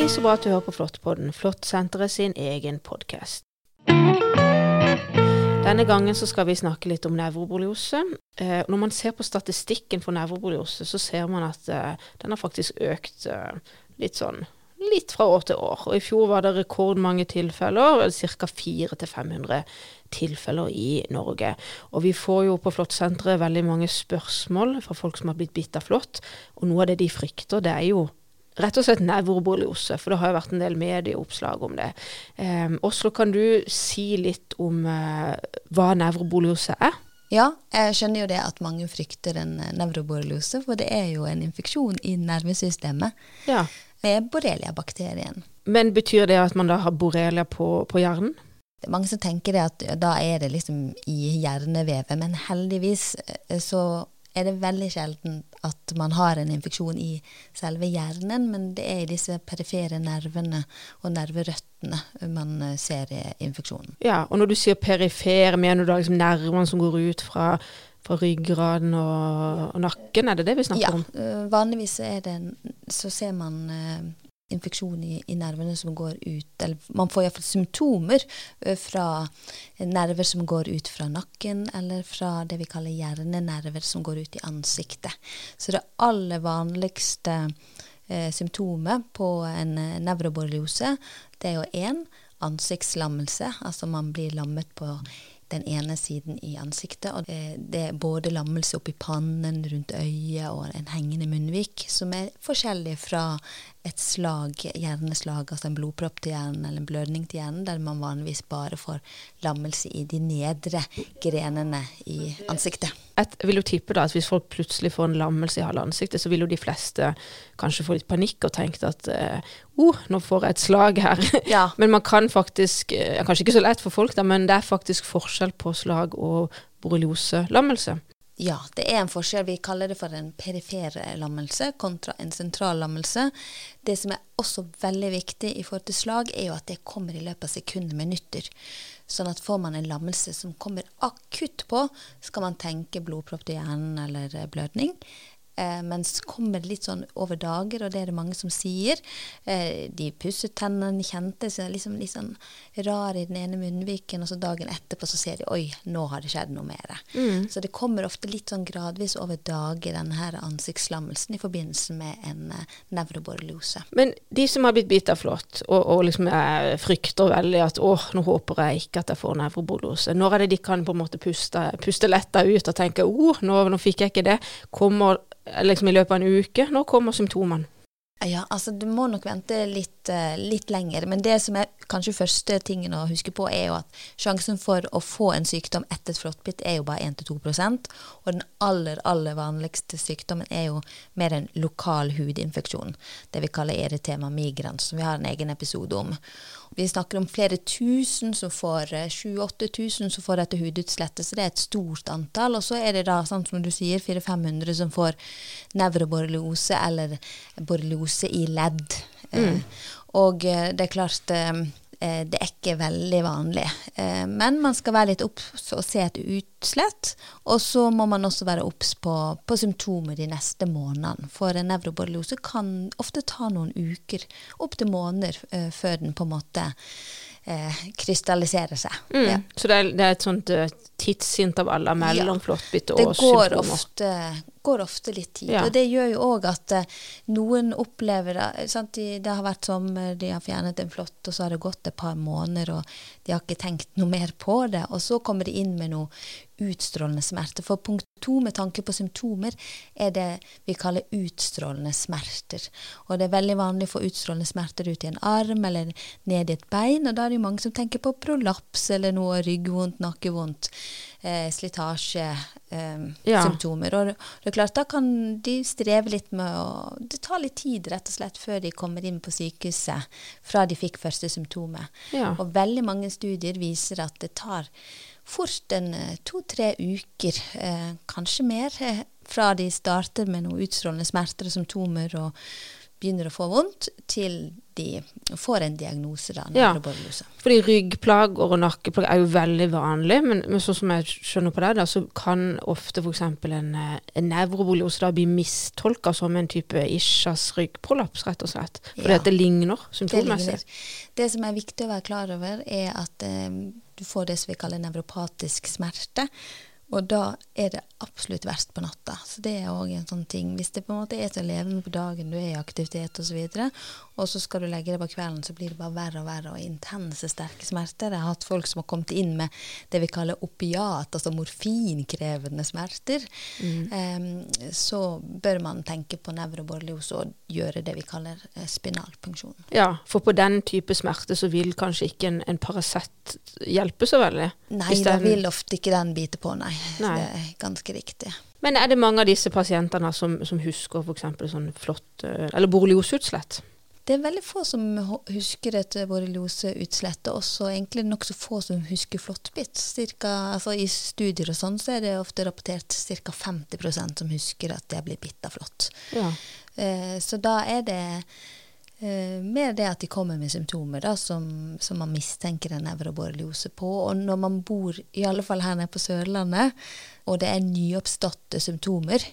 Hei, så bra at du hører på Flåttpodden, Flåttsenteret sin egen podkast. Denne gangen så skal vi snakke litt om nevroboliose. Eh, når man ser på statistikken for nevroboliose, så ser man at eh, den har faktisk økt eh, litt sånn litt fra år til år. Og I fjor var det rekordmange tilfeller, ca. 400-500 tilfeller i Norge. Og vi får jo på Flåttsenteret veldig mange spørsmål fra folk som har blitt bitt av flått. Og noe av det de frykter, det er jo rett og slett nevroborreliose, for det har jo vært en del medieoppslag om det. Um, Oslo, kan du si litt om uh, hva nevroborreliose er? Ja, jeg skjønner jo det at mange frykter en nevroborreliose, for det er jo en infeksjon i nervesystemet Ja. med borrelia-bakterien. Men betyr det at man da har borrelia på, på hjernen? Det er mange som tenker det at da er det liksom i hjernevevet, men heldigvis eh, så er det veldig sjelden at man har en infeksjon i selve hjernen, men det er i disse perifere nervene og nerverøttene man eh, ser i infeksjonen. Ja, og når du sier perifere, mener du da liksom nervene som går ut fra, fra ryggraden og, og nakken? Er det det vi snakker Ja, om? Ja, vanligvis er det, så ser man infeksjon i, i nervene som går ut Eller man får iallfall symptomer øh, fra nerver som går ut fra nakken, eller fra det vi kaller hjernenerver som går ut i ansiktet. Så det aller vanligste eh, symptomet på en eh, nevroborreliose, det er jo én ansiktslammelse, altså man blir lammet på den ene siden i ansiktet. Og det, er både lammelse oppi pannen, rundt øyet og en hengende munnvik, som er forskjellig fra et slag, hjerneslag, altså en blodpropp til hjernen eller en blødning til hjernen, der man vanligvis bare får lammelse i de nedre grenene i ansiktet. Et, vil jo tippe da at hvis folk plutselig får en lammelse i halve ansiktet, så vil jo de fleste kanskje få litt panikk og tenke at eh, oh, nå får jeg et slag her. Ja. men man kan faktisk, eh, kanskje ikke så lett for folk da, men det er faktisk forskjell på slag og borreliose-lammelse. Ja, det er en forskjell. Vi kaller det for en perifer lammelse kontra en sentral lammelse. Det som er også veldig viktig i forhold til slag, er jo at det kommer i løpet av sekunder, minutter. Sånn at får man en lammelse som kommer akutt på, skal man tenke blodpropp til hjernen eller eh, blødning. Eh, mens kommer det litt sånn over dager, og det er det mange som sier. Eh, de pusset tennene, kjente seg liksom, litt sånn rar i den ene munnviken, og så dagen etterpå så ser de oi, nå har det skjedd noe mer. Så det kommer ofte litt sånn gradvis over dager, denne her ansiktslammelsen i forbindelse med en eh, nevroborreliose. Men de som har blitt bitt av flått, og, og liksom eh, frykter veldig at åh, nå håper jeg ikke at jeg får nevroborreliose, når er det de kan på en måte puste, puste letta ut og tenke åh, nå, nå fikk jeg ikke det, kommer liksom i løpet av en uke, når kommer symptomene? Ja, altså du må nok vente litt, eh, litt lenger. Men det som er kanskje første tingen å huske på, er jo at sjansen for å få en sykdom etter et flåttbitt er jo bare 1-2% Og den aller, aller vanligste sykdommen er jo mer en lokal hudinfeksjon. Det vi kaller eritema migrans, som vi har en egen episode om. Vi snakker om flere tusen som får 7000-8000 som får dette hudutslettet, så det er et stort antall. Og så er det da, sånn som du sier, 400-500 som får nevroborreliose eller borreliose i ledd. Eh, og eh, det er klart eh, eh, det er ikke veldig vanlig. Eh, men man skal være litt obs og se et utslett. Og så må man også være obs på, på symptomer de neste månedene. For en nevroborreliose kan ofte ta noen uker, opptil måneder, eh, før den på en måte eh, krystalliserer seg. Mm. Ja. Så det er, det er et sånt tidsintervall mellom Ja. flåttbitt Det og går symptomer. ofte, går ofte litt tid. Ja. Og det gjør jo òg at eh, noen opplever det- sant, de, Det har vært sommer, de har fjernet en flått, og så har det gått et par måneder, og de har ikke tenkt noe mer på det. Og så kommer de inn med noe utstrålende smerte. For punkt to med tanke på symptomer er det vi kaller utstrålende smerter. Og det er veldig vanlig å få utstrålende smerter ut i en arm eller ned i et bein, og da er det jo mange som tenker på prolaps eller noe ryggvondt, nakkevondt, eh, slitasjesymptomer. eh, Ja. Og det er klart, da kan de streve litt med å Det tar litt tid, rett og slett, før de kommer inn på sykehuset fra de fikk første symptomet. Ja. Og veldig mange studier viser at det tar fort en eh, to-tre uker, eh, kanskje mer, eh, fra de starter med noe utstrålende smerter og symptomer, og begynner å få vondt, til de får en diagnose, da, Ja. Fordi ryggplager og nakkeplager er jo veldig vanlig, men, men sånn som jeg skjønner på det, da, så kan ofte f.eks. En, eh, en nevroborreliose da bli mistolka som en type ischias ryggprolaps, rett og slett. Fordi Ja. at det ligner symptommessig. Det, det som er viktig å være klar over, er at eh, du får det som vi kaller nevropatisk smerte. Og da er det absolutt verst på natta. Så det er òg en sånn ting. Hvis det på en måte er så levende på dagen, du er i aktivitet osv., og, så og så skal du legge deg på kvelden, så blir det bare verre og verre, og intense, sterke smerter. Jeg har hatt folk som har kommet inn med det vi kaller opiat, altså morfinkrevende smerter. Eh, så bør man tenke på nevroborreliose og gjøre det vi kaller eh, spinalpunksjon. Ja, for på den type smerte så vil kanskje ikke en, en Paracet hjelpe så veldig. Nei, da vil ofte ikke den bite på, nei. Nei. Det er ganske riktig. Men er det mange av disse pasientene som, som husker f.eks. sånn flott eh, Eller borreliosutslett? Det er veldig få som husker et borrelioseutslettet, og også egentlig nokså få som husker flåttbitt. Cirka, altså I studier og sånn så er det ofte rapportert ca. 50% som husker at de blir bitt av flått. Ja. Eh, så da er det eh, mer det at de kommer med symptomer da, som, som man mistenker en nevroborreliose på. Og når man bor, i alle fall her nede på Sørlandet, og det er nyoppståtte symptomer,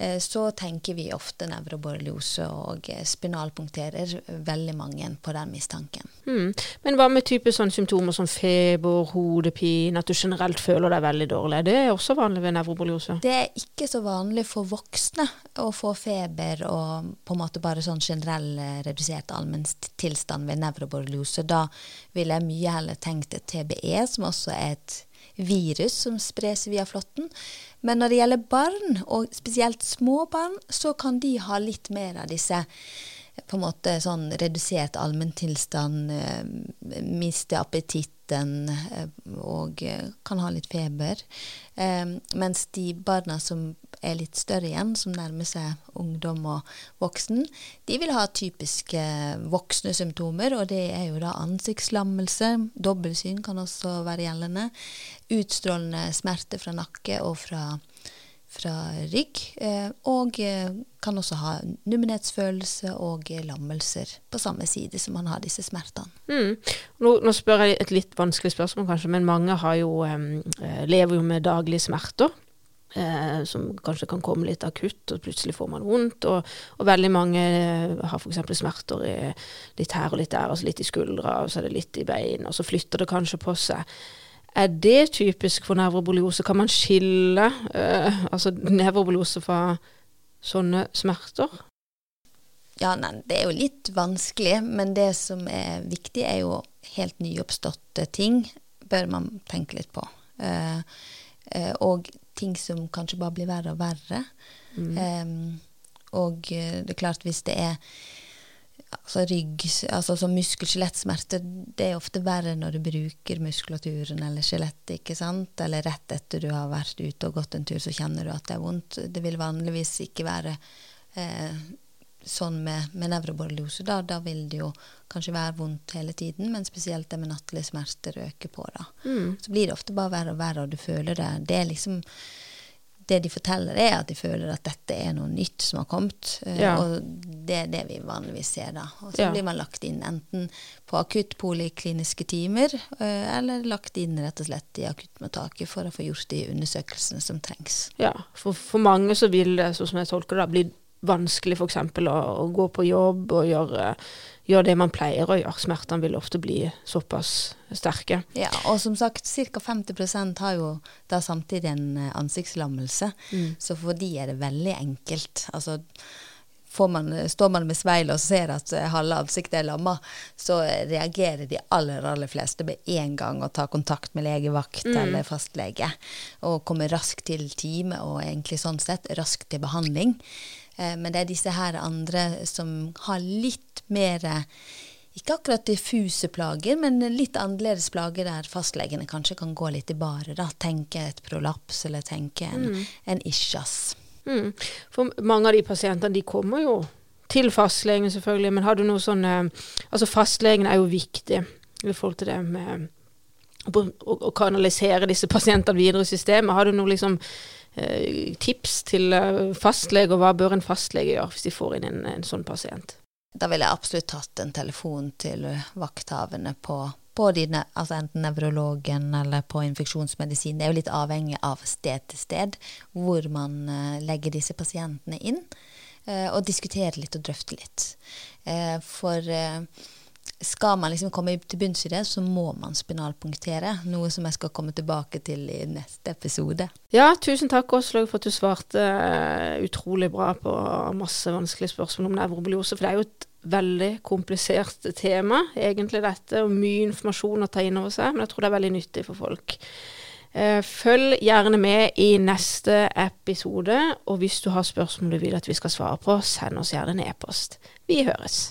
eh, så tenker vi ofte nevroborreliose og eh, spinalpunkterer veldig mange på den mistanken. Mm. Men hva med type sånne symptomer som feber, hodepine, at du generelt føler deg veldig dårlig? Det er også vanlig ved nevroborreliose. Det er ikke så vanlig for voksne å få feber og på en måte bare sånn generell eh, redusert allmenntilstand ved nevroborreliose. Da ville jeg mye heller tenkt TBE, som også er et virus som spres via flåtten. Men når det gjelder barn, og spesielt små barn, så kan de ha litt mer av disse på en måte sånn redusert allmenntilstand, eh, miste appetitten eh, og eh, kan ha litt feber. Mens de barna som er litt større igjen, som nærmer seg ungdom og voksen, de vil ha typiske voksne symptomer, og det er jo da ansiktslammelse, dobbeltsyn kan også være gjeldende, utstrålende smerte fra nakke og fra fra rygg, eh, og eh, kan også ha nummenhetsfølelse og eh, lammelser på samme side som man har disse smertene. Mm. Nå, nå spør jeg et litt vanskelig spørsmål kanskje, men mange jo, lever jo med daglige smerter. Eh, som kanskje kan komme litt akutt, og plutselig får man vondt. Og, og veldig mange har f.eks. smerter i, litt her og litt der, altså litt i skuldra, og så er det litt i bein, og så flytter det kanskje på seg. Er det typisk for nevroborreliose? Kan man skille uh, altså nevroborreliose fra sånne smerter? Ja, nei, det er jo litt vanskelig, men det som er viktig, er jo helt nyoppståtte ting. Bør man tenke litt på. Uh, uh, og ting som kanskje bare blir verre og verre. Eh, og eh, det er klart, hvis det er altså rygg, altså som muskel-skjelettsmerter, det er ofte verre når du bruker muskulaturen eller skjelettet, ikke sant? Eller rett etter du har vært ute og gått en tur, så kjenner du at det er vondt. Det vil vanligvis ikke være eh, sånn med, med nevroborreliose. Da, da vil det jo kanskje være vondt hele tiden, men spesielt det med nattlige smerter øker på. da. Så blir det ofte bare verre og verre, og du føler det. Det er liksom det de forteller, er at de føler at dette er noe nytt som har kommet. eh, Ja. Og det er det vi vanligvis ser da. Og så Ja. blir man lagt inn enten på akuttpolikliniske timer, eh, eller lagt inn rett og slett i akuttmottaket for å få gjort de undersøkelsene som trengs. Ja, for, for mange så vil det, sånn som jeg tolker det, bli vanskelig f.eks. Å, å gå på jobb og gjøre, gjøre det man pleier å gjøre. Smertene vil ofte bli såpass sterke. Ja, og som sagt, ca. 50% har jo da samtidig en ansiktslammelse. ansiktslammelse. Så for de er det veldig enkelt. Altså, får man, står man med speilet og ser at eh, halve ansiktet er lamma, så eh, reagerer de aller, aller fleste med en gang og tar kontakt med legevakt eller fastlege. Og kommer raskt til time og egentlig sånn sett raskt til behandling. Eh, Men det er disse her andre som har litt mer ikke akkurat diffuse plager, men litt annerledes plager der fastlegene kanskje kan gå litt i bare. da, Tenke et prolaps eller tenke en, en ischias. Mm. For mange av de pasientene de kommer jo til fastlegen selvfølgelig, men har du noe sånn eh, Altså fastlegen er jo viktig i forhold til det med å, å, kanalisere disse pasientene videre i systemet. Har du noe liksom tips til fastlege, og Hva bør en fastlege gjøre hvis de får inn en, en sånn pasient? Da ville jeg absolutt tatt en telefon til vakthavende på, på dine, altså enten nevrologen eller på infeksjonsmedisin. Det er jo litt avhengig av sted til sted hvor man uh, legger disse pasientene inn. Og diskutere litt og drøfte litt. For skal man liksom komme til bunns i det, så må man spinalpunktere. Noe som jeg skal komme tilbake til i neste episode. Ja, tusen takk Åslaug for at du svarte uh, utrolig bra på masse vanskelige spørsmål om nevrobiose. For det er jo et veldig komplisert tema, egentlig dette, og mye informasjon å ta inn over seg. Men jeg tror det er veldig nyttig for folk. Uh, følg gjerne med i neste episode, og hvis du har spørsmål du vil at vi skal svare på, send oss gjerne en e-post. Vi høres.